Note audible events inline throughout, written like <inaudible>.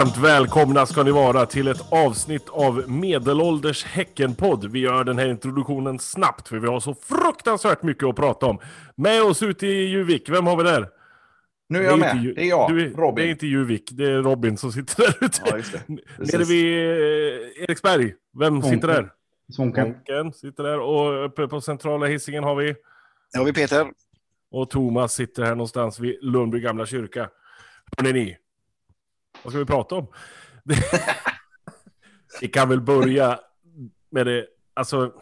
Varmt välkomna ska ni vara till ett avsnitt av Medelålders Häckenpodd. Vi gör den här introduktionen snabbt för vi har så fruktansvärt mycket att prata om. Med oss ute i Juvik, vem har vi där? Nu är jag med, Ju det är jag, du är, Robin. Det är inte Juvik, det är Robin som sitter där ute. Ja, just det. Nere vid eh, Eriksberg, vem Svånken. sitter där? Svånken. Svånken sitter där och uppe på centrala hissingen har vi Här har vi Peter. och Thomas sitter här någonstans vid Lundby gamla kyrka. Hörrni ni, vad ska vi prata om? <laughs> vi kan väl börja med det, alltså.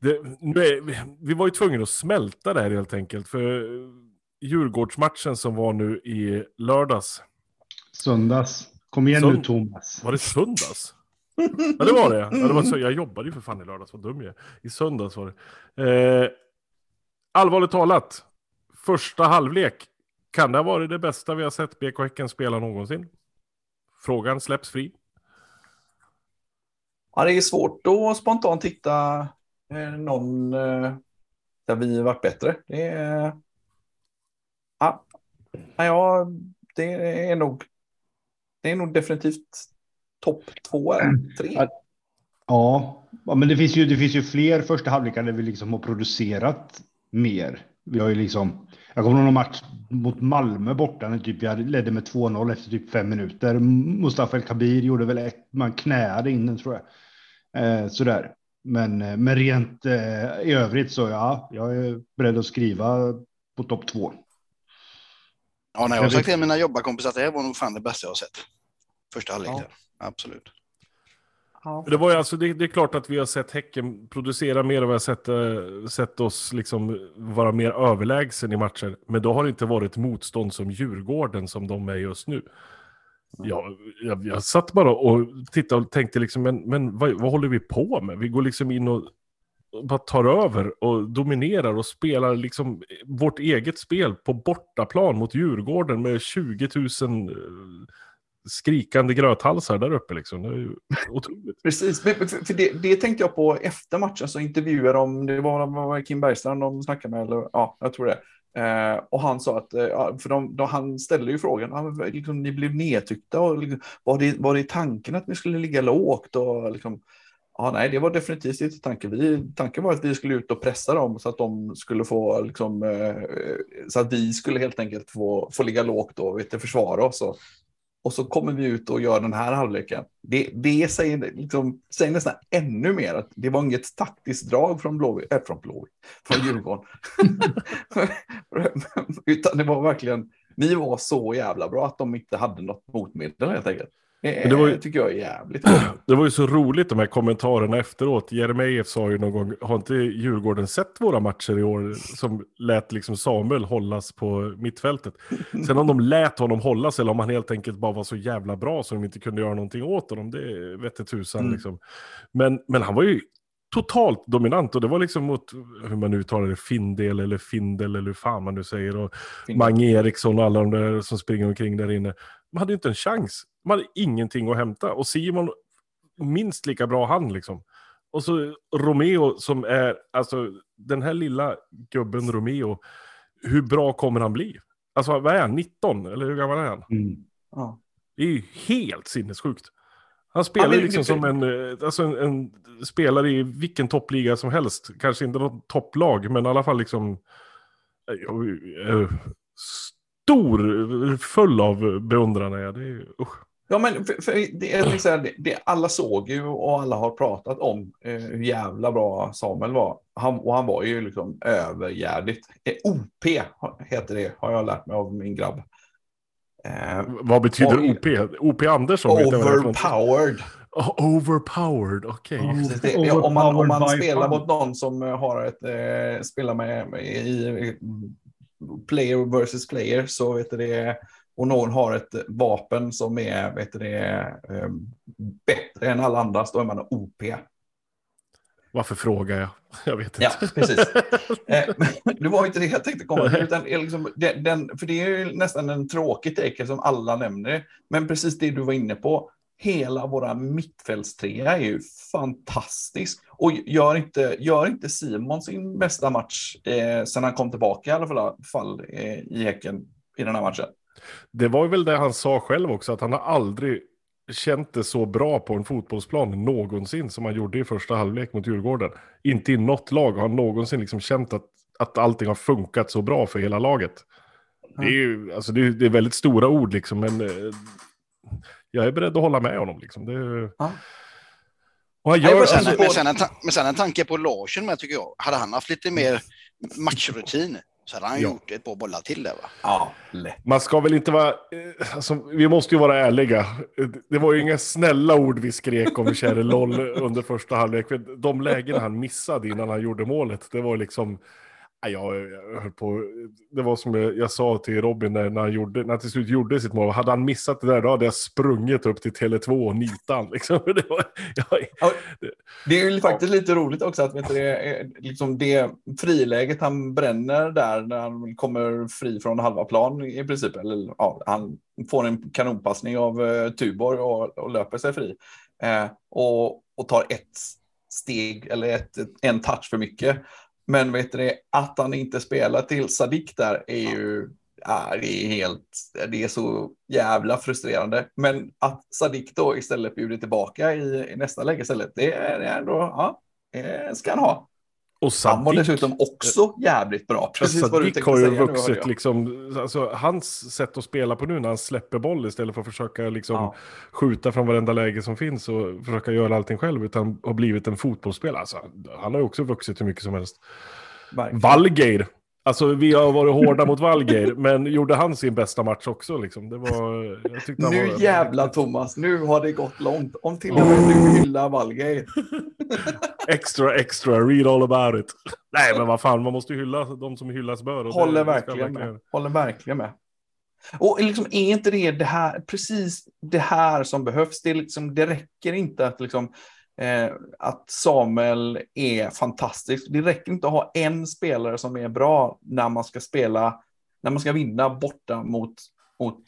Det, nu är, vi var ju tvungna att smälta det här helt enkelt. För Djurgårdsmatchen som var nu i lördags. Söndags. Kom igen Sönd- nu Thomas. Var det söndags? Ja det var det. Ja, det var så, jag jobbade ju för fan i lördags, vad dum jag. I söndags var det. Eh, allvarligt talat, första halvlek. Kan det ha varit det bästa vi har sett BK Häcken spela någonsin? Frågan släpps fri. Ja, det är svårt att spontant hitta eh, någon eh, där vi varit bättre. Det är... Ja, ja, det är nog... Det är nog definitivt topp två eller tre. Ja, men det finns ju, det finns ju fler första halvlekar där vi liksom har producerat mer. Vi har ju liksom, jag kommer ihåg någon match mot Malmö borta när typ jag ledde med 2-0 efter typ fem minuter. Mustafa El Kabir gjorde väl ett, man knäade in den tror jag. Eh, sådär. Men, eh, men rent eh, i övrigt så ja, jag är beredd att skriva på topp två. Ja, nej, jag har sagt till mina jobbarkompisar att det här var nog fan det bästa jag har sett. Första halvlek Ja. Absolut. Ja. Det, var ju alltså, det, det är klart att vi har sett Häcken producera mer och vi har sett, eh, sett oss liksom vara mer överlägsen i matcher. Men då har det inte varit motstånd som Djurgården som de är just nu. Jag, jag, jag satt bara och tittade och tänkte liksom, men, men vad, vad håller vi på med? Vi går liksom in och och bara tar över och dominerar och spelar liksom vårt eget spel på bortaplan mot Djurgården med 20 000 eh, skrikande gröthalsar där uppe liksom. Det är ju otroligt. Precis, för, det, det tänkte jag på efter matchen, så intervjuade de, det var, var Kim Bergstrand de snackade med, eller ja, jag tror det. Eh, och han sa att, eh, för de, de, han ställde ju frågan, liksom, ni blev nedtyckta, och liksom, var, det, var det tanken att ni skulle ligga lågt? Och, liksom, ja, nej, det var definitivt inte tanken. Vi, tanken var att vi skulle ut och pressa dem så att de skulle få, liksom, eh, så att vi skulle helt enkelt få, få ligga lågt och vet, försvara oss. Och, och så kommer vi ut och gör den här halvleken. Det, det säger, liksom, säger nästan ännu mer att det var inget taktiskt drag från Blåvitt, äh, från Blåvitt, från Djurgården. <laughs> Utan det var verkligen, ni var så jävla bra att de inte hade något motmedel helt enkelt. Det, det var ju- tycker jag är jävligt. <clears throat> Det var ju så roligt de här kommentarerna efteråt. Jeremejeff sa ju någon gång, har inte Djurgården sett våra matcher i år? Som lät liksom Samuel hållas på mittfältet. <laughs> Sen om de lät honom hållas eller om han helt enkelt bara var så jävla bra så de inte kunde göra någonting åt honom, det vette tusan Mm. liksom. Men, men han var ju totalt dominant och det var liksom mot, hur man nu uttalar det, Findel eller Findel eller hur fan man nu säger. Och Mange Eriksson och alla de där som springer omkring där inne. De hade ju inte en chans. De hade ingenting att hämta. Och Simon, minst lika bra han liksom. Och så Romeo som är, alltså den här lilla gubben Romeo, hur bra kommer han bli? Alltså vad är han, 19? Eller hur gammal är han? Mm. Ja. Det är ju helt sinnessjukt. Han spelar ju liksom som en, eh, alltså en, en spelare i vilken toppliga som helst. Kanske inte något topplag, men i alla fall liksom jag är stor, full av beundran är jag. Det är, usch. Ja, men för, för det, är liksom, det, det, alla såg ju och alla har pratat om eh, hur jävla bra Samuel var. Han, och han var ju liksom överjävligt. Eh, OP heter det, har jag lärt mig av min grabb. Eh, Vad betyder. OP? OP Andersson? jag overpowered. Overpowered, okej. Det, om man, om man spelar mot någon som eh, har ett, eh, spelar med, i player versus player så vet du det, och någon har ett vapen som är vet du det, eh, bättre än alla andra, så då är man OP. Varför frågar jag? <laughs> Jag vet inte. Ja, precis. <laughs> Eh, <laughs> det var inte det jag tänkte komma till. Utan liksom, den, den, för det är ju nästan en tråkig take som alla nämner. Men precis det du var inne på. Hela våra mittfältstrea är ju fantastisk. Och gör inte, gör inte Simon sin bästa match eh, sen han kom tillbaka i alla fall, eh, i Häcken i den här matchen? Det var väl det han sa själv också, att han har aldrig känt det så bra på en fotbollsplan någonsin som han gjorde i första halvlek mot Djurgården. Inte i något lag har han någonsin liksom känt att, att allting har funkat så bra för hela laget. Det är ju alltså det är, det är väldigt stora ord liksom, men eh, jag är beredd att hålla med honom. Liksom. Det, Ja. och han Nej, men, sen, alltså, men, sen en men sen en tanke på Larsson med tycker jag. Hade han haft lite mer matchrutin så hade han Ja. gjort ett par bollar till där va? Ja, lätt. Man ska väl inte vara... eh, Alltså, vi måste ju vara ärliga. Det var ju inga snälla ord vi skrek om käre LOL under första halvlek. För De lägen han missade innan han gjorde målet, det var liksom... Ja, Jag, jag höll på, det var som jag, jag sa till Robin när, när, han gjorde, när han till slut gjorde sitt mål. Hade han missat det där, då hade jag sprungit upp till Tele2 och nitat han, <laughs> liksom. det, var, jag, Ja, Det är ju faktiskt lite roligt också att vet du, det, liksom det friläget han bränner där när han kommer fri från halva plan i princip. Eller, ja, han får en kanonpassning av uh, Tuborg och, och löper sig fri. Eh, och, och tar ett steg eller ett, en touch för mycket. Men vet du det, att han inte spelar till Sadik där är ju ja, det är helt, det är så jävla frustrerande. Men att Sadik då istället bjuder tillbaka i, i nästa läge istället, det är, ändå, ja, ska han ha. Och Han var Sadik- dessutom också jävligt bra. Precis Alltså, vad du har ju nu, vuxit liksom, alltså, hans sätt att spela på nu när han släpper boll istället för att försöka liksom, Ja. skjuta från varenda läge som finns och försöka göra allting själv utan har blivit en fotbollsspelare. Alltså, han har ju också vuxit hur mycket som helst. Valgeir, alltså vi har varit hårda mot Valgeir, men gjorde han sin bästa match också liksom? Det var, jag tyckte han Nu var, jävla Thomas, nu har det gått långt. Om till och med du hyllar Valgeir. <laughs> Extra, extra, read all about it. Nej, men vad fan, man måste hylla de som hyllas bör. och Håller det verkligen med. Håller verkligen med. Och liksom, är inte det det här, precis det här som behövs? Det, liksom, det räcker inte att, liksom, eh, att Samuel är fantastisk. Det räcker inte att ha en spelare som är bra när man ska spela, när man ska vinna borta mot, mot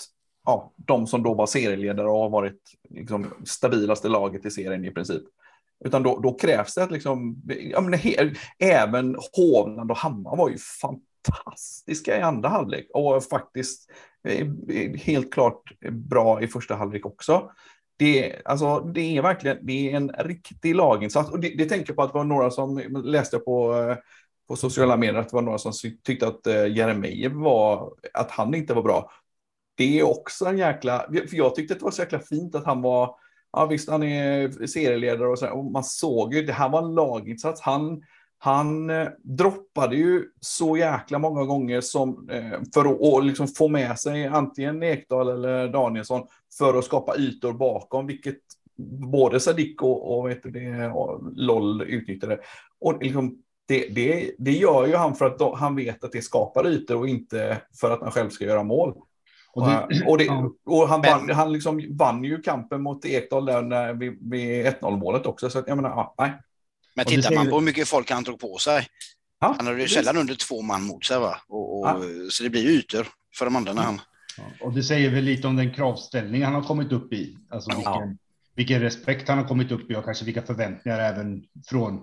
ja, de som då var serieledare och har varit liksom, stabilaste laget i serien i princip. Utan då, då krävs det att liksom, ja, men he, även Hovland och Hammar var ju fantastiska i andra halvlek och faktiskt eh, eh, helt klart bra i första halvlek också. Det, alltså, det är verkligen det är en riktig laginsats och det, det tänker jag på att det var några som läste på, eh, på sociala medier att det var några som tyckte att eh, Jeremejeff var, att han inte var bra. Det är också en jäkla, för jag tyckte att det var så jäkla fint att han var, ja visst han är serieledare och så och man såg ju, det här var en laginsats. Han, han eh, droppade ju så jäkla många gånger som, eh, för att och liksom få med sig antingen Ekdal eller Danielsson för att skapa ytor bakom, vilket både Sadik och, och, vet du, det, och LOL utnyttjade. Och liksom, det, det, det gör ju han för att då, han vet att det skapar ytor och inte för att han själv ska göra mål. Och det, och, det, och han, vann, han liksom vann ju kampen mot Ekdal där när, vid, vid 1-0 målet också. Så att, jag menar, ja, nej. Men tittar man på hur mycket folk han drog på sig. Ja, Han hade ju sällan under två man mot sig va? Och, och, Ja. Så det blir ytor för de andra när han... Ja, Och det säger väl lite om den kravställning han har kommit upp i. Alltså vilken, vilken respekt han har kommit upp i och kanske vilka förväntningar även från,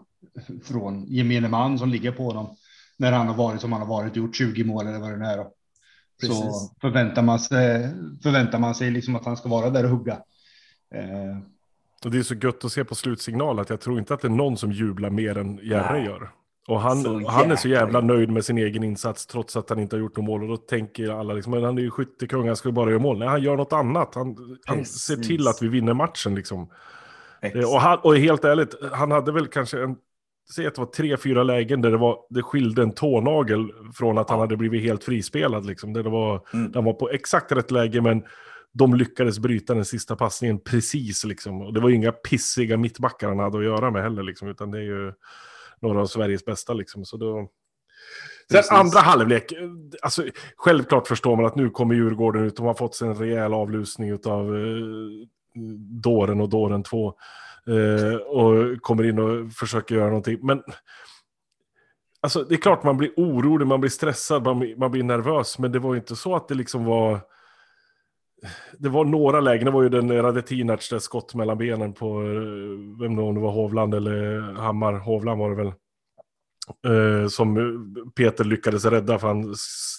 från gemene man som ligger på honom. När han har varit som han har varit, gjort 20 mål eller vad det nu är. Då. Så Precis. förväntar man sig, förväntar man sig liksom att han ska vara där och hugga. Eh, Och det är så gött att se på slutsignal att jag tror inte att det är någon som jublar mer än Järre gör. Och han, Så han är så jävla nöjd med sin egen insats trots att han inte har gjort något mål. Och då tänker alla liksom, men han är ju skyttekung, han ska bara göra mål. Nej, han gör något annat. Han, han ser till att vi vinner matchen liksom. Eh. Och, han, och helt ärligt, han hade väl kanske en, säg att det var tre, fyra lägen där det, var, det skilde en tånagel från att han hade blivit helt frispelad. Liksom. Där det var, Mm. Han var på exakt rätt läge, men de lyckades bryta den sista passningen precis. Liksom. Och det var ju inga pissiga mittbackar han hade att göra med heller, liksom, utan det är ju några av Sveriges bästa. Liksom. Så då... Sen Precis. andra halvlek, alltså, självklart förstår man att nu kommer Djurgården ut, de har fått sig en rejäl avlusning av eh, Dåren och Dåren 2. Eh, och kommer in och försöker göra någonting. Men alltså, det är klart man blir orolig, man blir stressad, man, blir- man blir nervös. Men det var ju inte så att det liksom var... Det var några lägen, det var ju den Radetinac där skott mellan benen på, eh, vem det var, om det var Hovland eller Hammar, Hovland var det väl. Eh, som Peter lyckades rädda för han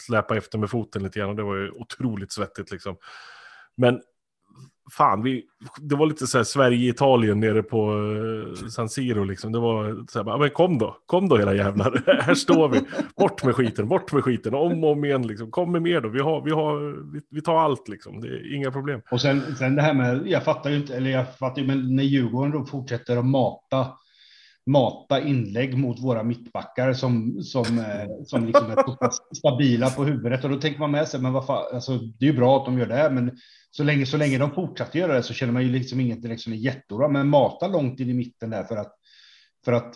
släpade efter med foten lite grann och det var ju otroligt svettigt liksom. Men fan, vi, det var lite så här Sverige-Italien nere på uh, San Siro liksom. Det var så här, men kom då, kom då era jävlar. <laughs> här står vi, bort med skiten, bort med skiten, om och om igen liksom. Kom med mer då, vi, har, vi, har, vi, vi tar allt liksom, det är inga problem. Och sen, sen det här med, jag fattar ju inte, eller jag fattar ju, men när Djurgården då fortsätter att mata mata inlägg mot våra mittbackar som, som, eh, som liksom är stabila på huvudet. Och då tänker man med sig, men vad fan, alltså, det är ju bra att de gör det, men så länge, så länge de fortsätter göra det så känner man ju liksom inget direkt som är jättebra. Men mata långt in i mitten där för att, för att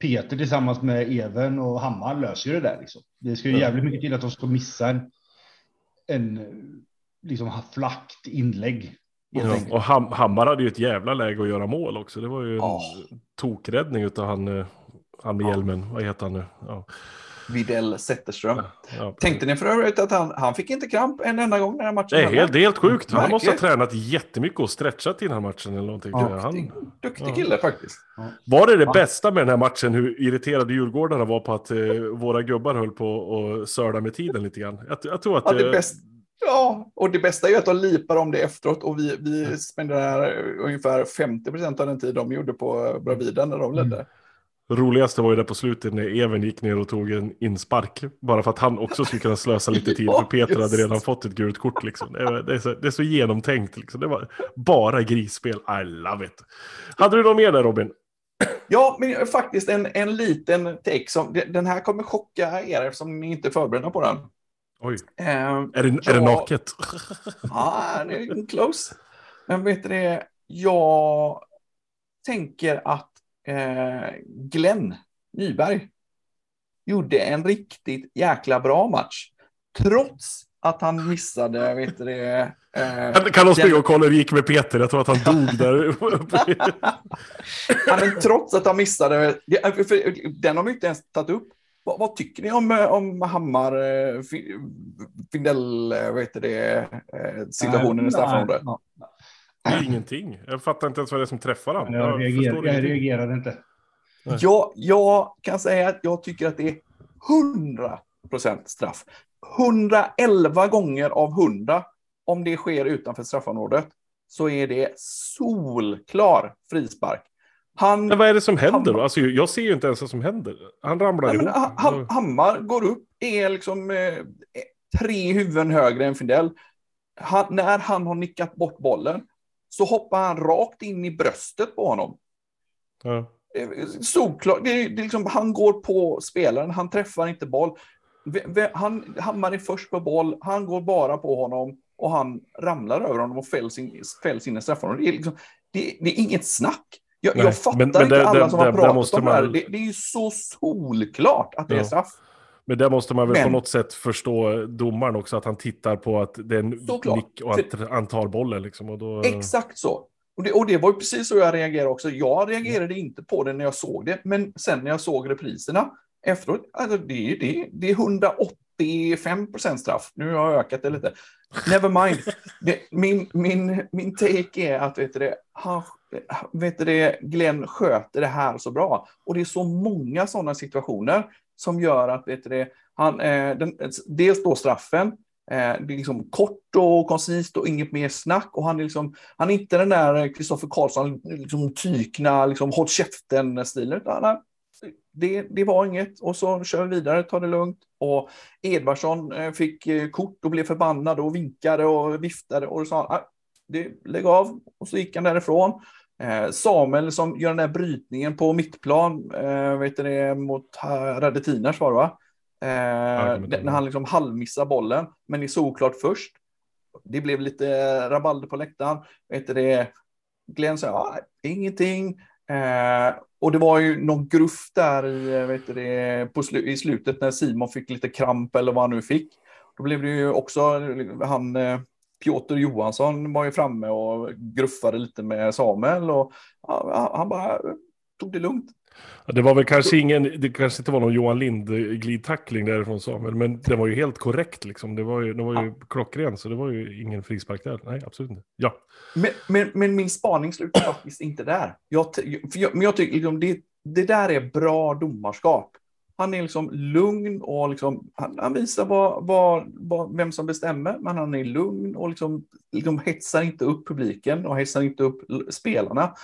Peter tillsammans med Even och Hammar löser ju det där. Liksom. Det ska ju jävligt mycket till att de ska missa en, en liksom flackt inlägg. Ja, och Ham Hammar hade ju ett jävla läge att göra mål också. Det var ju en oh. tokräddning av han, eh, han med hjälmen. Vad heter han nu? Ja. Videll Zetterström. Ja, Tänkte ni för övrigt att han, han fick inte kramp en enda gång den här matchen? Det är helt, helt sjukt. Han måste ha tränat jättemycket och stretchat i den här matchen eller någonting. Ja, han, duktig ja. kille faktiskt. Var det det bästa med den här matchen, hur irriterade djurgårdarna var på att eh, våra gubbar höll på att söla med tiden lite grann? Jag, jag tror att... Ja, det, bäst, Ja, och det bästa är att de lipar om det efteråt och vi, vi spenderar ungefär 50 procent av den tid de gjorde på Bravida när de ledde. Mm. Roligaste var ju det på slutet när Even gick ner och tog en inspark. Bara för att han också skulle kunna slösa lite tid. <laughs> ja, för Peter hade redan fått ett gult kort. Liksom. Det, är, det, är så, det är så genomtänkt. Liksom. Det var bara grisspel. I love it. Hade du något mer där Robin? Ja, men faktiskt en, en liten take. Som, den här kommer chocka er eftersom ni inte är förberedda på den. Oj. Eh, är, det, jag, är det naket? <laughs> ja, det är close. Men vet du det, jag tänker att eh, Glenn Nyberg gjorde en riktigt jäkla bra match. Trots att han missade, vet du det... Eh, kan de springa och kolla hur det gick med Peter? Jag tror att han dog där. <laughs> ja, men trots att han missade, den har vi inte ens tagit upp. Vad, vad, tycker ni om, eh, om Hammar, eh, Findell, eh, vad heter det, situationen i straffområdet? Ingenting. Jag fattar inte ens vad det är som träffar honom. Jag, jag, reagerar, jag reagerade inte. Jag, jag kan säga att jag tycker att det är 100 procent straff. 111 gånger av 100, om det sker utanför straffområdet, så är det solklar frispark. Han, men vad är det som händer då? Alltså, jag ser ju inte ens vad som händer. Han ramlar nej, ihop. Han, Hammar går upp, är liksom eh, tre huvuden högre än Findell. Han, när han har nickat bort bollen så hoppar han rakt in i bröstet på honom. Ja. Solklart, det det liksom, han går på spelaren, han träffar inte boll. Han, Hammar är först på boll, han går bara på honom och han ramlar över honom och fälls in, fälls in i straffområdet. Det, liksom, det, det är inget snack. Jag, jag fattar men, men inte det, alla det, som har pratat om det här. Det, det, är ju så solklart att det ja. är straff. Men där måste man väl men, på något sätt förstå domaren också, att han tittar på att det är en nick och att han tar bollen. Liksom, och då... Exakt så. Och det, och det var ju precis så jag reagerade också. Jag reagerade inte på det när jag såg det, men sen när jag såg repriserna efteråt, alltså det, det, det är 185 procent straff. Nu har jag ökat det lite. Never mind. <laughs> Det, min, min, min take är att vet du han, vet du Glenn sköter det här så bra. Och det är så många sådana situationer som gör att vet du han, eh, den, dels då straffen, eh, det är liksom kort och koncist och inget mer snack. Och han är, liksom, han är inte den där Kristoffer Karlsson, liksom tykna, liksom, håll käften-stilen. Utan det, det var inget och så kör vi vidare, ta det lugnt. Och Edvardsson eh, fick eh, kort och blev förbannad och vinkade och viftade och sa ah, det, lägg av och så gick han därifrån. Eh, Samuel som gör den där brytningen på mittplan, vet det, mot Radetiners var det va? när han liksom halvmissar bollen, men är såklart först. Det blev lite rabalder på läktaren. Vet det, Glenn sa, ah, ingenting. Eh, och det var ju någon gruff där i, eh, vet det, på slu i slutet när Simon fick lite kramp eller vad han nu fick. Då blev det ju också han eh, Piotr Johansson var ju framme och gruffade lite med Samuel och han bara tog det lugnt. Ja, det var väl kanske ingen, det kanske inte var någon Johan Lind glidtackling därifrån Samuel, men det var ju helt korrekt liksom. Det var ju, det var ju ja. klockren, så det var ju ingen frispark där. Nej, absolut inte. Ja. Men, men, men min spaning slutar faktiskt inte där. Jag, jag, men jag tycker liksom, det, det där är bra domarskap. Han är liksom lugn och liksom, han, han visar vad, vad, vad, vem som bestämmer, men han är lugn och liksom, liksom hetsar inte upp publiken och hetsar inte upp spelarna.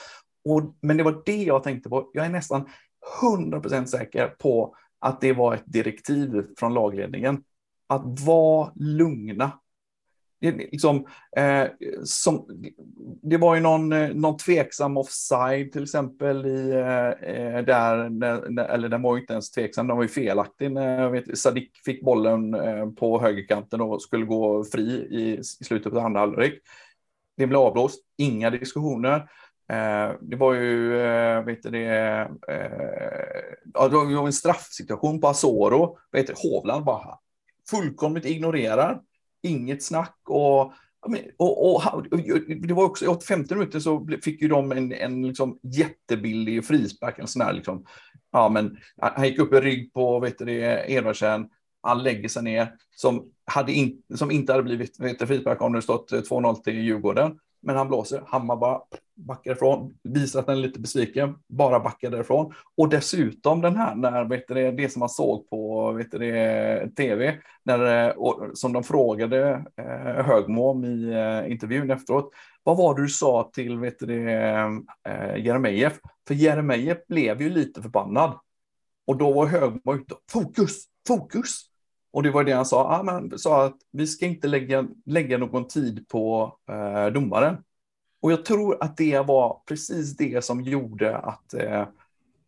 Och, men det var det jag tänkte på. Jag är nästan 100% säker på att det var ett direktiv från lagledningen. Att vara lugna det, liksom, eh, som, det var ju någon, eh, någon tveksam offside till exempel i, eh, eh där, när, eller den var ju inte ens tveksam, den var ju felaktig när vet, Sadik fick bollen eh, på högerkanten och skulle gå fri i, i slutet på andra halvlek. Det blev avblåst, inga diskussioner. Eh, det var ju, eh, vet du det, ja, det var en straffsituation på Asoro, vet du, Hovland bara fullkomligt ignorerar inget snack. Och, och, och, och det var också, i 50 minuter så fick ju de en, en liksom jättebillig frispark. En sån här liksom, ja, men, han gick upp i rygg på vet du, Edvardsen, han lägger sig ner, som, hade in, som inte hade blivit vet du, frispark om det stått 2-0 till Djurgården. Men han blåser, Hammar bara backar ifrån, visar att han är lite besviken, bara backar därifrån. Och dessutom den här, när, vet du, det som man såg på vet du, tv, när, eh, och, som de frågade eh, Högmo om i eh, intervjun efteråt. Vad var det du sa till vet du, eh, Jeremejeff? För Jeremejeff blev ju lite förbannad. Och då var Högmo ute, fokus, fokus. Och det var det han sa, ah, men, sa att vi ska inte lägga, lägga någon tid på eh, domaren. Och jag tror att det var precis det som gjorde att, eh,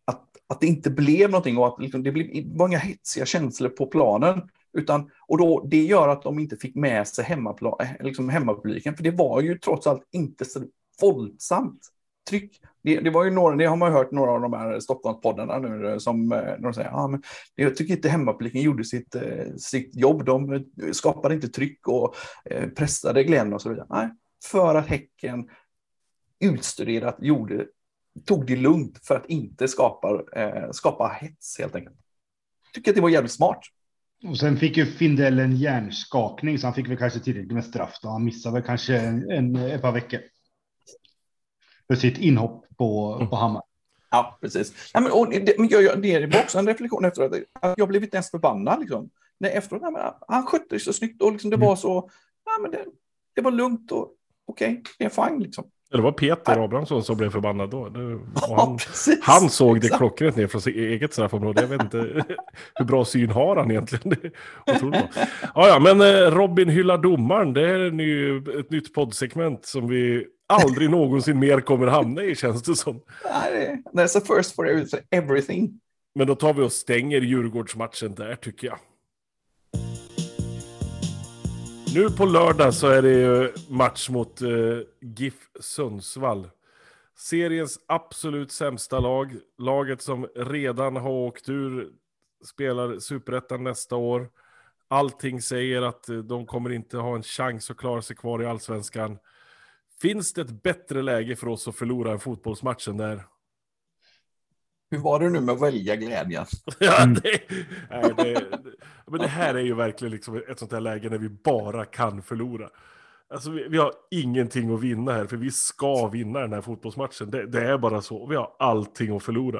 att, att det inte blev någonting och att liksom, det, blev, var inga hetsiga känslor på planen. Utan, och då, det gör att de inte fick med sig hemmaplan, eh, liksom hemmapubliken, för det var ju trots allt inte så våldsamt tryck. Det, det, var ju några, det har man hört några av de här Stockholmspoddarna nu eh, som eh, de säger, ah, men jag tycker inte hemmapubliken gjorde sitt, eh, sitt jobb. De skapade inte tryck och pressade Glenn och så vidare. Nej, för att Häcken utstuderat gjorde, tog det lugnt för att inte skapa, skapa hets helt enkelt. Tycker att det var jävligt smart. Och sen fick ju Findell en hjärnskakning så han fick väl kanske tillräckligt med straff då. Han missade väl kanske en, en, ett par veckor för sitt inhopp på, mm. på Hammar. Ja, precis. Ja, men, och det, men jag, det var också en reflektion efteråt, att jag blivit nästan förbannad. Liksom. Nej, efteråt, nej, men, han skötte sig så snyggt och liksom, det mm. var så, nej, men det, det var lugnt och okej, okay, det är fine liksom. Det var Peter Abrahamsson som blev förbannad då. Det, <laughs> han, ja, han, såg det klockrent ner från sitt eget straffområde. Jag vet inte <laughs> hur bra syn har han egentligen. Ja, ja, men eh, Robin hyllar domaren. Det är ny, ett nytt poddsegment som vi aldrig någonsin mer kommer hamna i, känns det som. Nej, There's a first for everything. Men då tar vi och stänger Djurgårdsmatchen där, tycker jag. Nu på lördag så är det ju match mot uh, GIF Sundsvall. Seriens absolut sämsta lag. Laget som redan har åkt ur, spelar superettan nästa år. Allting säger att de kommer inte ha en chans att klara sig kvar i allsvenskan. Finns det ett bättre läge för oss att förlora en fotbollsmatch än där? Hur var det nu med att välja glädjen? <laughs> ja, det, nej, det, det, men det här är ju verkligen liksom ett sånt här läge när vi bara kan förlora. Alltså, vi, vi, har ingenting att vinna här, för vi ska vinna den här fotbollsmatchen. Det, det är bara så. Vi har allting att förlora.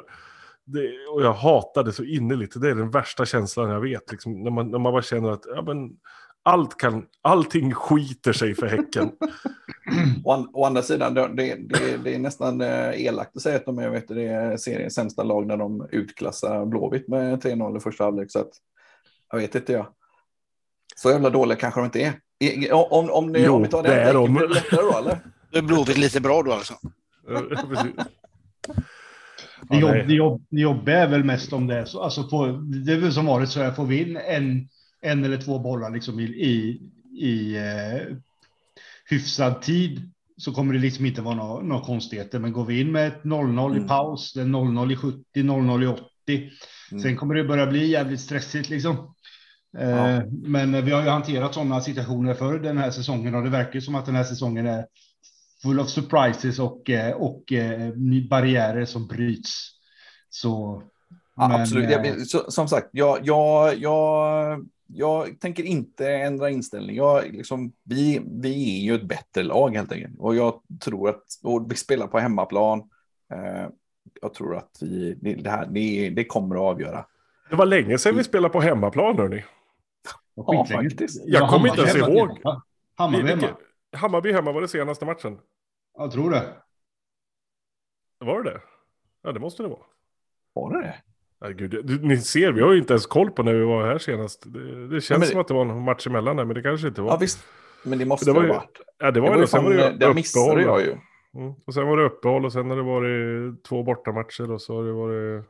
Det, och jag hatar det så innerligt. Det är den värsta känslan jag vet. Liksom, när, man, när man bara känner att ja, men, allt kan, allting skiter sig för Häcken. Å, å andra sidan, det, det, det, är nästan eh, elakt att säga att de är vet, det är seriens sämsta lag när de utklassar Blåvitt med 3-0 i första halvlek. Så att, jag vet inte jag. Så jävla dåliga kanske de inte är. Om, om, det, jo, om vi tar det, det är de. Blir det lättare då eller? Då är Blåvitt lite bra då alltså. det, jobb, det, jobb, det jobbiga är väl mest om det är så. Alltså på, det är väl som varit så här, får vi in en en eller två bollar liksom i, i, i eh, hyfsad tid så kommer det liksom inte vara några, några konstigheter. Men går vi in med ett 0-0 mm. i paus, det är 0-0 i 70, 0-0 i 80. Mm. Sen kommer det börja bli jävligt stressigt liksom. Eh, ja. Men vi har ju hanterat sådana situationer för den här säsongen och det verkar som att den här säsongen är full of surprises och, eh, och eh, barriärer som bryts. Så. Ja, men, absolut. Jag, som sagt, jag, jag, jag jag tänker inte ändra inställning. Jag, liksom, vi, vi är ju ett bättre lag helt enkelt. Och jag tror att och vi spelar på hemmaplan. Eh, jag tror att vi, det, här, det, det kommer att avgöra. Det var länge sedan vi spelade på hemmaplan, hörni. Ja, faktiskt. Jag Ja, kommer inte ens ihåg. Hammarby hemma. Hammarby hemma var det senaste matchen. Jag tror det. Var det det? Ja, det måste det vara. Var det det? Du, ni ser, vi har ju inte ens koll på när vi var här senast. Det, det känns men- som att det var en match emellan där, men det kanske inte var. Ja, visst. Men det måste Det det var ha ju- varit. ja, det Det var, var det. ju Sen var det det missade jag ju. Mm. Och sen var det uppehåll och sen har det varit två bortamatcher och så har det varit...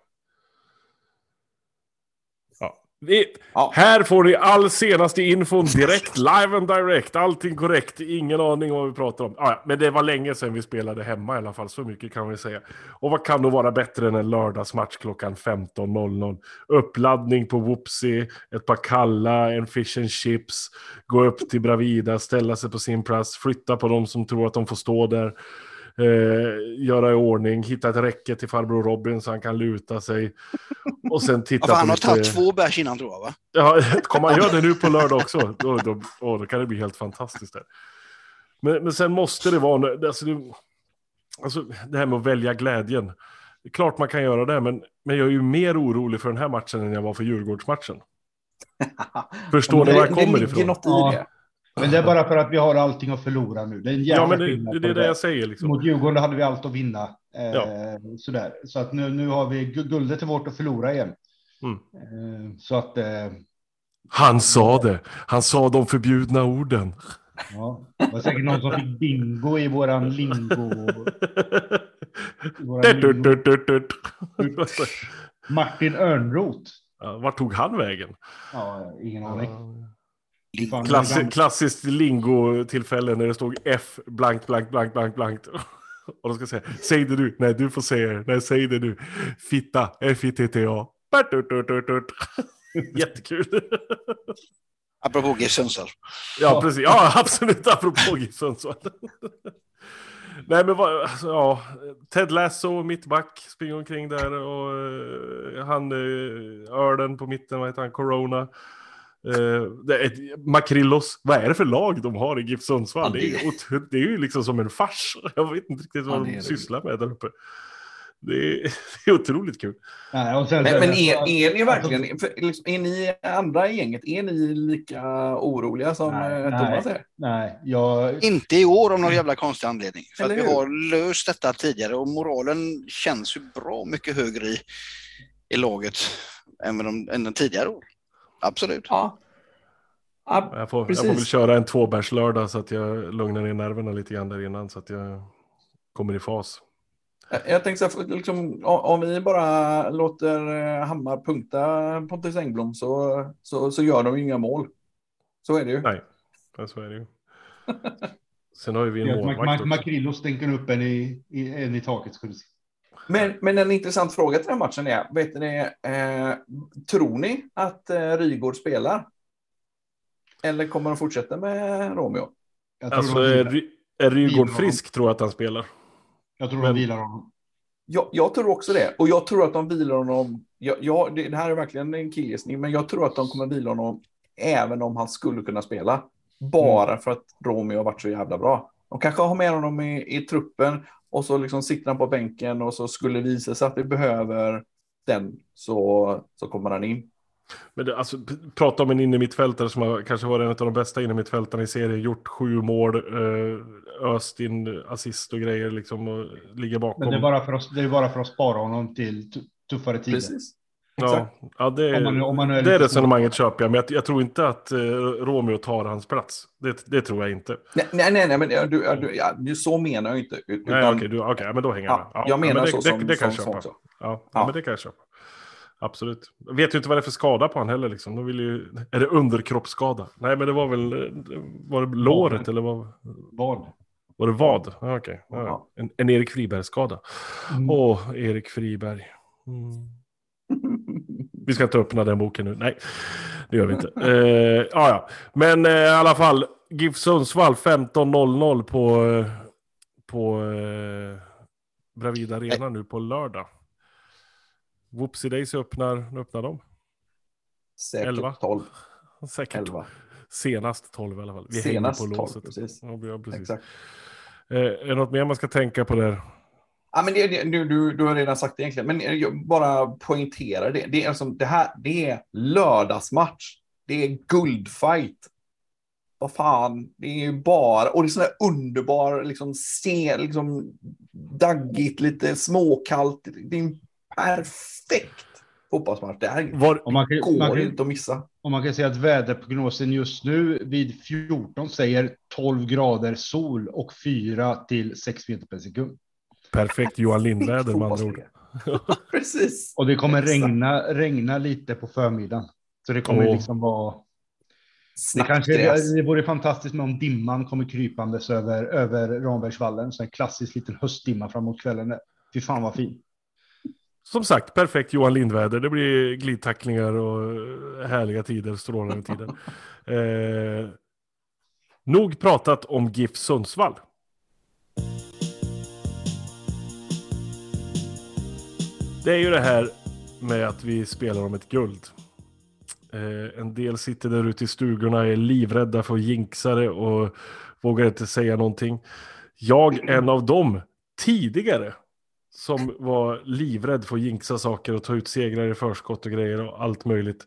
Det, Ja. Här får ni all senaste infon direkt, live and direct. Allting korrekt, ingen aning om vad vi pratar om. Ah, ja, men det var länge sedan vi spelade hemma i alla fall, så mycket kan vi säga. Och vad kan då vara bättre än en lördagsmatch klockan 15.00? Uppladdning på Whoopsie, ett par kalla, en fish and chips, gå upp till Bravida, ställa sig på sin plats, flytta på de som tror att de får stå där. Eh, göra i ordning, hitta ett räcke till farbror Robin så han kan luta sig. Och sen <laughs> titta Ja, han har lite... tagit två bärs innan tror jag va? Ja, <laughs> kommer han göra det nu på lördag också, då, då, åh, då kan det bli helt fantastiskt. Där. Men, men sen måste det vara, alltså det, alltså det här med att välja glädjen. Det är klart man kan göra det, men, men jag är ju mer orolig för den här matchen än jag var för Djurgårdsmatchen. <laughs> Förstår ni var det, jag det kommer ligger ifrån? något i det. Men det är bara för att vi har allting att förlora nu. Det är en jävla Ja, men det, det, är det jag säger liksom. Mot Djurgården hade vi allt att vinna. Eh, Ja. sådär. Så att nu, nu har vi gu- guldet är vårt att förlora igen. Mm. Eh, så att eh, Han sa det, han sa de förbjudna orden. ja, det var säkert någon som fick bingo i våran lingo. I våran Dut, dut, lingo. dut, dut, dut. Martin Örnroth. Ja, Vart tog han vägen? Ja, ingen aning. Klass, klassiskt lingo-tillfälle när det stod F blankt, blankt, blankt, blankt, blankt. <laughs> Och de ska säga, säg det du. Nej, du får säga det. Nej, säg det du. Fitta, F-I-T-T-A. <laughs> Jättekul. <laughs> Apropå GIF Sundsvall. Ja, precis. Ja, absolut. Apropå GIF Sundsvall. Nej, men vad, alltså, ja. Ted Lasso, mittback, springer omkring där och eh, han, uh, Örden på mitten, vad heter han, Corona. Eh, det är ett, Makrillos, vad är det för lag de har i GIF Sundsvall? Ja, det, är, ju otro- det är ju liksom som en fars. <laughs> Jag vet inte riktigt vad Ja, det är de det. sysslar med där uppe. Det är, <laughs> det är otroligt kul. Nej, och sen, Men, men är, är ni verkligen, för, liksom, är ni andra i gänget, är ni lika oroliga som Nej, eh, nej. Thomas är? Nej, jag, Inte i år av någon jävla konstig anledning. För att vi har löst detta tidigare och moralen känns ju bra mycket högre i, i laget än, med de, än den tidigare år. Absolut. Ja. ja Jag får, jag får väl köra en tvåbärslördag så att jag lugnar ner nerverna lite grann där innan så att jag kommer i fas. Jag- tänkte så här, liksom, om vi bara låter eh, Hammar punkta Pontus Engblom så, så, så gör de ju inga mål. Så är det ju. Nej, så är det ju. <laughs> Sen har ju vi en målvakt. Makrillo stänker upp en i, i, en i taket. Se. Men, men en intressant fråga till den matchen är, vet ni, eh, tror ni att eh, Rygård spelar? Eller kommer de fortsätta med Romeo? Jag tror, Alltså är, är Rygård frisk tror jag att han spelar. jag tror men- de vilar honom. Jag, jag tror också det. Och jag tror att de vilar honom. Jag, jag, det, det här är verkligen en killgissning, men jag tror att de kommer vila honom även om han skulle kunna spela. Bara för att Romeo har varit så jävla bra. De kanske har med honom i, i truppen och så liksom sitter han på bänken och så skulle det visa sig att vi behöver den så, så kommer han in. Men det, alltså, prata om en innermittfältare som har kanske varit en av de bästa innermittfältarna i serien. Gjort sju mål, eh, öst in assist och grejer liksom och ligger bakom. Men det är, bara för att, det är bara för att spara honom till tu- tuffare tider. Precis. Ja, ja, det, Om man, om man är det resonemanget köper jag. Men jag, jag tror inte att eh, Romeo tar hans plats. Det, det tror jag inte. Nej, nej, nej, men ja, du, ja, du, ja, du- så menar jag inte. ut- Nej, Utan, okej, du, okej, men då hänger jag ja, med. jag menar men det, så det, som, det kan jag som, köpa. som så. Ja, ja. Ja. men det kan jag köpa. Absolut. Jag vet ju inte vad det är för skada på han heller. Liksom. De vill ju... Är det underkroppsskada? Nej, men det var väl... Var det låret eller vad? Vad? Var det vad? Ja, okej. Ja, Ja. en, en Erik Friberg-skada. Mm. Åh, Erik Friberg. Mm. <laughs> Vi ska inte öppna den boken nu. Nej, det gör vi inte. Eh, ja, ja. Men eh, i alla fall, GIF Sundsvall 15.00 på, eh, på eh, Bravida Arena nu på lördag. Whoopsie Daisy öppnar, öppnar de? Säkert Elva. 12, Säkert 11. senast 12 i alla fall. Vi Senast hänger 12, på låset. precis. Ja, precis. Exakt. Eh, är det något mer man ska tänka på där? Ja, men det, det, du, du, du har redan sagt det egentligen, men jag bara poängterar det. Det är, alltså, det här, det är lördagsmatch. Det är guldfight. Vad fan, det är ju bara, och det är sån där underbar, liksom, se, liksom daggigt, lite småkallt. Det är en perfekt fotbollsmatch. Det här Var, man kan, går man kan, inte att missa. Och man kan säga att väderprognosen just nu vid 14 säger 12 grader sol och 4 till 6 meter per sekund. Perfekt Johan Lindväder med andra ord. Precis. Och det kommer regna, regna lite på förmiddagen. Så det kommer Åh. liksom vara... Det, kanske, det vore fantastiskt med om dimman kommer krypandes över, över Rambergsvallen. Så en klassisk liten höstdimma framåt kvällen. Fy fan vad fin. Som sagt, perfekt Johan Lindväder. Det blir glidtacklingar och härliga tider, strålande tider. <laughs> Eh, nog pratat om GIF Sundsvall. Det är ju det här med att vi spelar om ett guld. Eh, en del sitter där ute i stugorna är livrädda för jinxare och vågar inte säga någonting. Jag, en av dem, tidigare, som var livrädd för att jinxa saker och ta ut segrar i förskott och grejer och allt möjligt.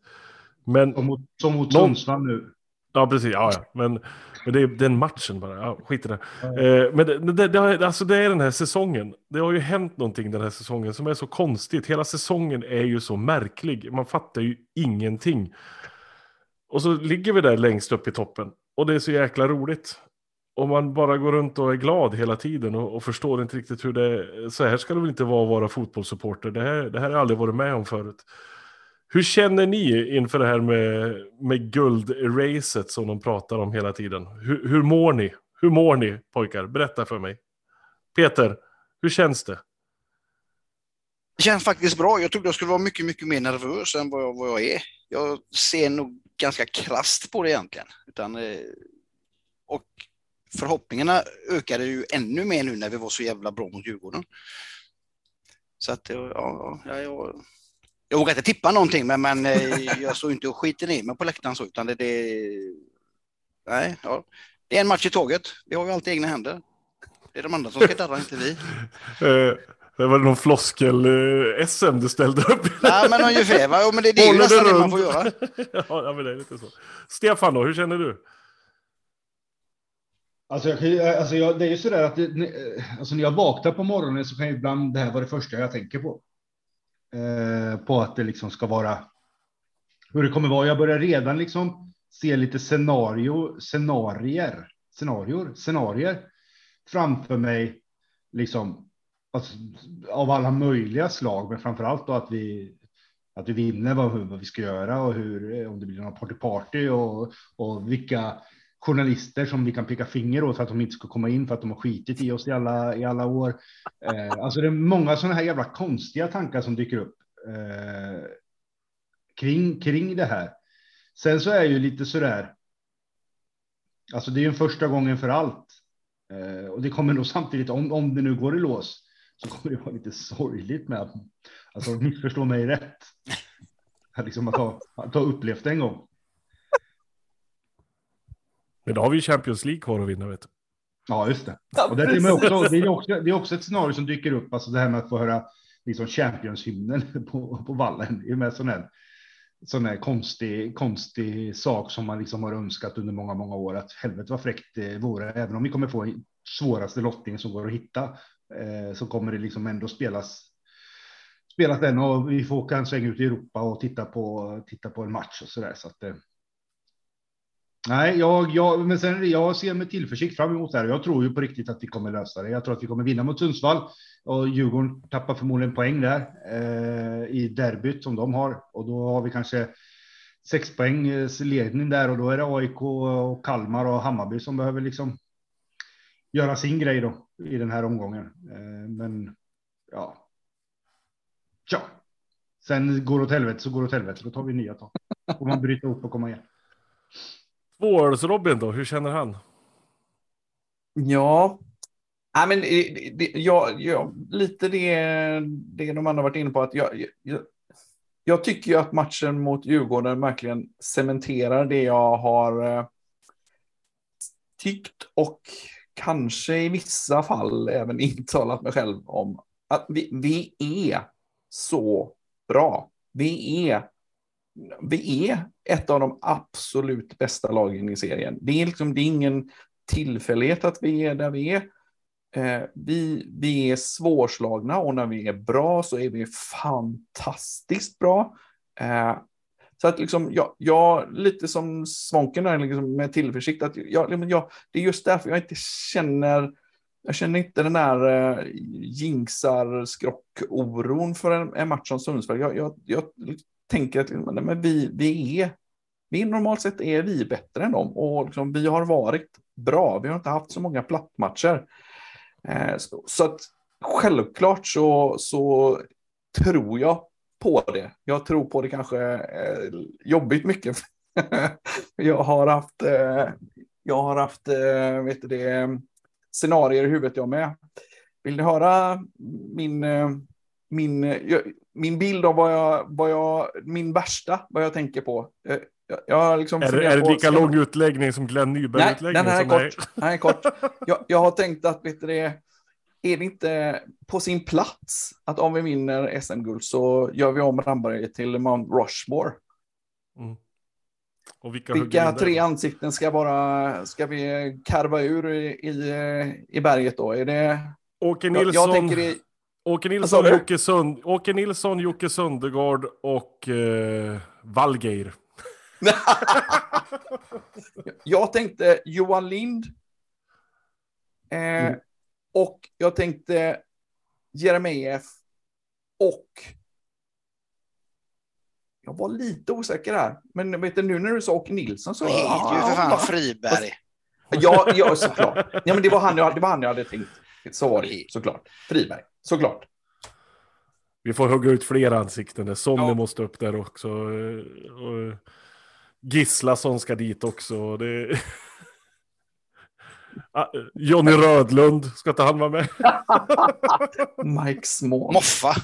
Men Som mot, som mot Sundsvall nu. Ja, precis. Ja, ja. Men, men det är den matchen bara. Ja, skit i det. Eh, men det, det, det, alltså det är den här säsongen. Det har ju hänt någonting den här säsongen som är så konstigt. Hela säsongen är ju så märklig. Man fattar ju ingenting. Och så ligger vi där längst upp i toppen. Och det är så jäkla roligt. Och man bara går runt och är glad hela tiden och, och förstår inte riktigt hur det är. Så här ska det väl inte vara att vara fotbollssupporter. Det här, det här har jag aldrig varit med om förut. Hur känner ni inför det här med, med guldracet som de pratar om hela tiden? Hur, hur mår ni? Hur mår ni pojkar? Berätta för mig. Peter, hur känns det? Det känns faktiskt bra. Jag trodde jag skulle vara mycket, mycket mer nervös än vad jag, vad jag är. Jag ser nog ganska krasst på det egentligen. Utan, eh, och förhoppningarna ökade ju ännu mer nu när vi var så jävla bra mot Djurgården. Så att, ja, ja, ja, jag, jag vågar inte tippa någonting, men, men eh, jag såg inte och skiter ner mig på läktaren så, utan det, det, nej, ja. det är en match i taget. Vi har ju alltid egna händer. Det är de andra som ska darra, inte vi. Eh, det var någon floskel-SM du ställde upp. Nej, men ungefär. Va? Jo, men det, det är ju nästan det man får göra. <laughs> ja, ja, men det är lite så. Stefan då, hur känner du? Alltså, jag, alltså jag, det är ju sådär att det, eh, alltså när jag vaknar på morgonen så kan ibland det här vara det första jag tänker på. Eh, på att det liksom ska vara hur det kommer vara. Jag börjar redan liksom se lite scenario, scenarier, scenarior, scenarier framför mig. Liksom alltså, av alla möjliga slag, men framför allt då att vi att vi vinner vad, vad vi ska göra och hur om det blir någon party party och, och vilka journalister som vi kan peka finger åt för att de inte ska komma in för att de har skitit i oss i alla, i alla år. Eh, alltså det är många sådana här jävla konstiga tankar som dyker upp eh, kring, kring det här. Sen så är ju lite sådär. Alltså det är ju en första gången för allt. Eh, och det kommer nog samtidigt, om, om det nu går i lås, så kommer det vara lite sorgligt med att, alltså missförstå mig rätt. Att liksom att ha, att ha upplevt det en gång. Men då har vi ju Champions League kvar att vinna, vet du. Ja, just det. Ja, Och det, är också, det, är också, det är också ett scenario som dyker upp, alltså det här med att få höra liksom Champions-hymnen <laughs> på, på vallen. Det är med sån här, sån här konstig, konstig sak som man liksom har önskat under många, många år. Att helvete vad fräckt det vore, även om vi kommer få svåraste lottning som går att hitta, eh, så kommer det liksom ändå spelas spelas den och vi får åka en sväng ut i Europa och titta på, titta på en match och så där. Så att, eh, Nej, jag, jag, men sen, jag ser med tillförsikt fram emot det här. Jag tror ju på riktigt att vi kommer lösa det. Jag tror att vi kommer vinna mot Sundsvall och Djurgården tappar förmodligen poäng där eh, i derbyt som de har och då har vi kanske sex poäng ledning där och då är det AIK och Kalmar och Hammarby som behöver liksom göra sin grej då i den här omgången. Eh, men ja. Ja. Sen går det åt helvete så går det åt helvete. Då tar vi nya tag. Får man bryta upp och komma igen. Tvåårs-Robin då, hur känner han? Ja, Nej, men det, ja, lite det, det de andra varit inne på. att jag, jag, jag tycker ju att matchen mot Djurgården verkligen cementerar det jag har eh, tyckt och kanske i vissa fall även <laughs> intalat mig själv om att vi, vi är så bra. Vi är, vi är ett av de absolut bästa lagen i serien. Det är, liksom, det är ingen tillfällighet att vi är där vi är. Eh, vi, vi är svårslagna och när vi är bra så är vi fantastiskt bra. Eh, så att liksom, jag, jag lite som Svånken där, liksom med tillförsikt, att jag, liksom, jag, det är just därför jag inte känner, jag känner inte den här eh, jinxar skrock-oron för en, en, match som Sundsvall. Jag, jag, jag tänker att liksom, men vi, vi är, vi normalt sett är vi bättre än dem och liksom, vi har varit bra. Vi har inte haft så många plattmatcher. Eh, så, så att självklart så, så tror jag på det. Jag tror på det kanske eh, jobbigt mycket. <laughs> jag har haft, eh, jag har haft eh, vet du det, scenarier i huvudet jag med. Vill ni höra min, eh, min, eh, jag, min bild av vad jag, vad jag, min värsta, vad jag tänker på? Eh, jag, jag liksom är, det, är det lika lång utläggning som Glenn Nyberg-utläggningen? Nej, den här är kort. Den är kort. Jag, jag har tänkt att vet du det, är det inte på sin plats att om vi vinner SM-guld så gör vi om Ramberget till Mount Rushmore? Mm. Och vilka, vilka tre ansikten ska, bara, ska vi karva ur i, i, i berget då? Är det... Åke Nilsson, jag, jag tänker i... Åke Nilsson, Jocke, Sund, Åke Nilsson, Jocke Sundegård och eh, Valgeir. <laughs> jag tänkte Johan Lind. Eh, mm. Och jag tänkte Jeremejeff och jag var lite osäker här. Men vet du, nu när du sa Åke Nilsson så... Det heter ju för fan Friberg. Ja, ja, såklart. Ja, men det var, han jag, det var han jag hade tänkt. Så var det såklart. Friberg, såklart. Vi får hugga ut fler ansikten. Sonny ja. måste upp där också. Och Gislason ska dit också. Det... <laughs> Ah, Johnny Rödlund, ska inte han vara med? <laughs> Mike Small. Moffa.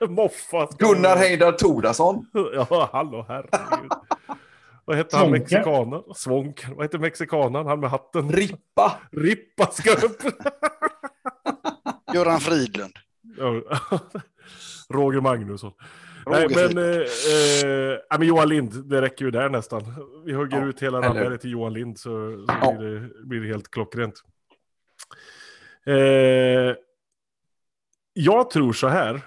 <laughs> Moffa. Gunnar Heidar Tordason. ja, hallå herregud. Vad hette han mexikanen? Svånk. Vad heter mexikanen? Han med hatten. Rippa. Rippa ska upp. <laughs> Göran Fridlund. <laughs> Roger Magnusson. Nej, men, eh, eh, men Johan Lind, det räcker ju där nästan. Vi hugger ja, ut hela ramberget till Johan Lind så, så ja. blir, det, blir, det, helt klockrent. Eh, jag tror så här.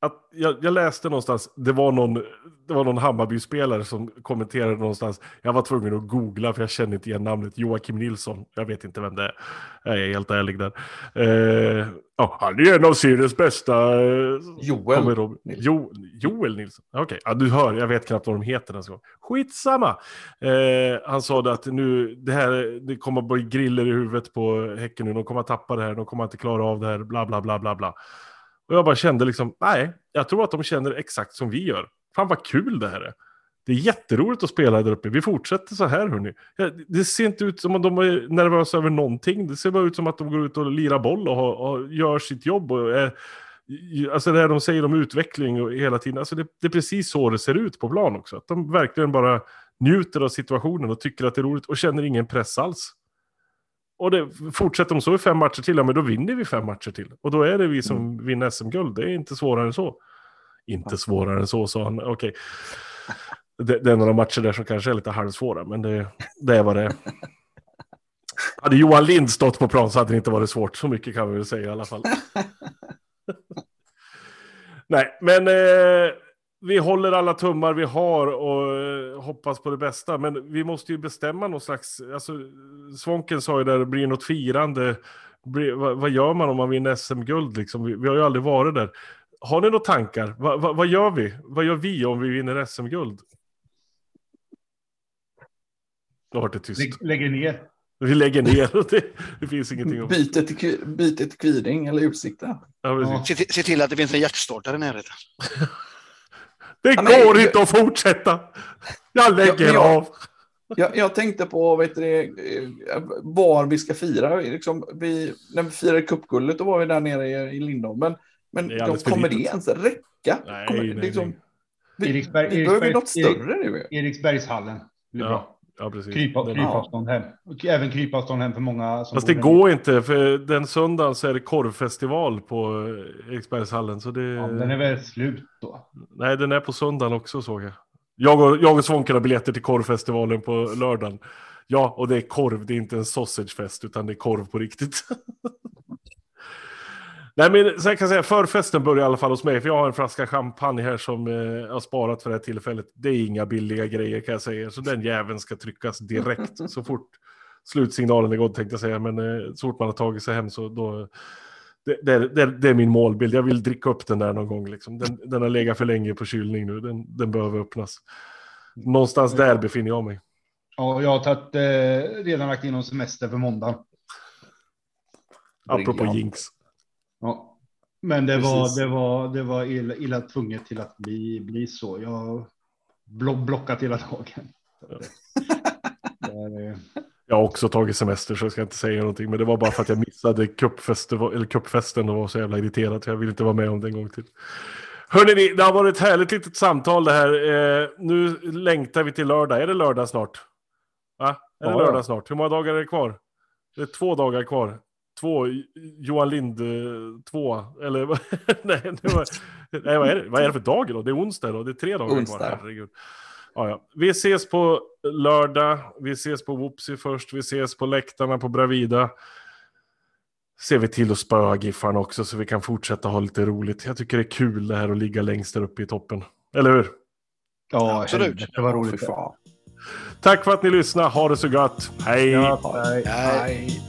Att jag, jag, läste någonstans, det var någon, det var någon Hammarby-spelare som kommenterade någonstans. Jag var tvungen att googla för jag känner inte igen namnet. Joakim Nilsson. Jag vet inte vem det är. Jag är helt ärlig där. Eh, ja, han är en av seriens bästa. Eh, Joel. Jo, Joel Nilsson. Okej, okay. ja, du hör. Jag vet knappt vad de heter. Alltså. Skitsamma. Eh, han sa att nu, det här, det kommer att bli griller i huvudet på Häcken nu. De kommer att tappa det här. De kommer inte klara av det här. Bla, bla, bla, bla, bla. Och jag bara kände liksom, nej, jag tror att de känner exakt som vi gör. Fan vad kul det här är. Det är jätteroligt att spela där uppe. Vi fortsätter så här hörni. Det ser inte ut som att de är nervösa över någonting. Det ser bara ut som att de går ut och lirar boll och, har, och gör sitt jobb. Och är, alltså det här de säger om utveckling och hela tiden. Alltså det, det, är precis så det ser ut på plan också. Att de verkligen bara njuter av situationen och tycker att det är roligt och känner ingen press alls. Och det, fortsätter de så i fem matcher till, ja men då vinner vi fem matcher till. Och då är det vi som mm. vinner SM-guld. Det är inte svårare än så. Inte svårare än så, sa han. Okej. Okay. Det, det, är några matcher där som kanske är lite halvsvåra, men det, det är vad det är. <laughs> Hade Johan Lind stått på plan så hade det inte varit svårt. Så mycket kan vi väl säga i alla fall. <laughs> Nej, men eh, vi håller alla tummar vi har och eh, hoppas på det bästa. Men vi måste ju bestämma någon slags... Alltså, Svånken sa ju där, det blir något firande. Blir, vad, vad, gör man om man vinner SM-guld? Liksom? Vi, vi, har ju aldrig varit där. Har ni några tankar? Va, va, vad gör vi? Vad gör vi om vi vinner SM-guld? Då har det tyst. Lä, lägger ner. Vi lägger ner. Det, det finns ingenting om. Byte till, byte till Kviding eller Utsikten. Ja, se, se, till att det finns en hjärtstartare i närheten. <laughs> Det ja, går men, inte att fortsätta. Jag lägger jag, av. Jag, jag, tänkte på vet du, var vi ska fira. Liksom, vi, när vi firade cupguldet då var vi där nere i, i Lindholm. Men, men de, kommer det ens räcka? Nej, kommer, nej, liksom, Vi, Eriksberg, vi behöver något större nu. Eriksbergshallen. Ja. Ja, precis. Krypa, Den- krypavstånd hem. Och även krypavstånd hem för många. Som Fast det går inte, för den söndagen så är det korvfestival på eh, Eriksbergshallen. Så det... Ja, den är väl slut då. Nej, den är på söndagen också såg jag. Jag och, jag och Svånken har biljetter till korvfestivalen på lördagen. Ja, och det är korv, det är inte en sausagefest, utan det är korv på riktigt. <laughs> Nej, men så jag kan säga förfesten börjar i alla fall hos mig, för jag har en flaska champagne här som eh, jag har sparat för det här tillfället. Det är inga billiga grejer kan jag säga, så den jäveln ska tryckas direkt så fort slutsignalen är gått tänkte jag säga, men eh, så fort man har tagit sig hem så då det, det, det, det är min målbild. Jag vill dricka upp den där någon gång. Liksom. Den, den har legat för länge på kylning nu. Den, den behöver öppnas. Någonstans där befinner jag mig. Ja, jag har tagit, eh, redan lagt in någon semester för måndag. Apropå jinx. Ja. Men det var, det var, det var illa, illa tvunget till att bli, bli så. Jag har blo- blockat hela dagen. Det <laughs> är, Jag har också tagit semester så jag ska inte säga någonting. Men det var bara för att jag missade cupfesten och var så jävla irriterad. Så jag vill inte vara med om det en gång till. Hörrni, det har varit ett härligt litet samtal det här. Eh, nu längtar vi till lördag. Är det lördag snart? Va? Är det Ja, lördag ja. snart? Hur många dagar är det kvar? Det är två dagar kvar. Två, Johan Lind, eh, två, eller vad- <laughs> nej, det var, nej vad, är det? vad är det för dag då? Det är onsdag då, det är tre dagar Onsdag. kvar. Herregud. Ja, ja. Vi ses på lördag, vi ses på Whoopsie först, vi ses på läktarna på Bravida. Ser vi till att spöa Giffarna också så vi kan fortsätta ha lite roligt. Jag tycker det är kul det här att ligga längst där uppe i toppen. Eller hur? ja, Absolut. roligt. det är. fan. Tack för att ni lyssnade, ha det så gött. Hej! Ja, hej. Nej. Nej.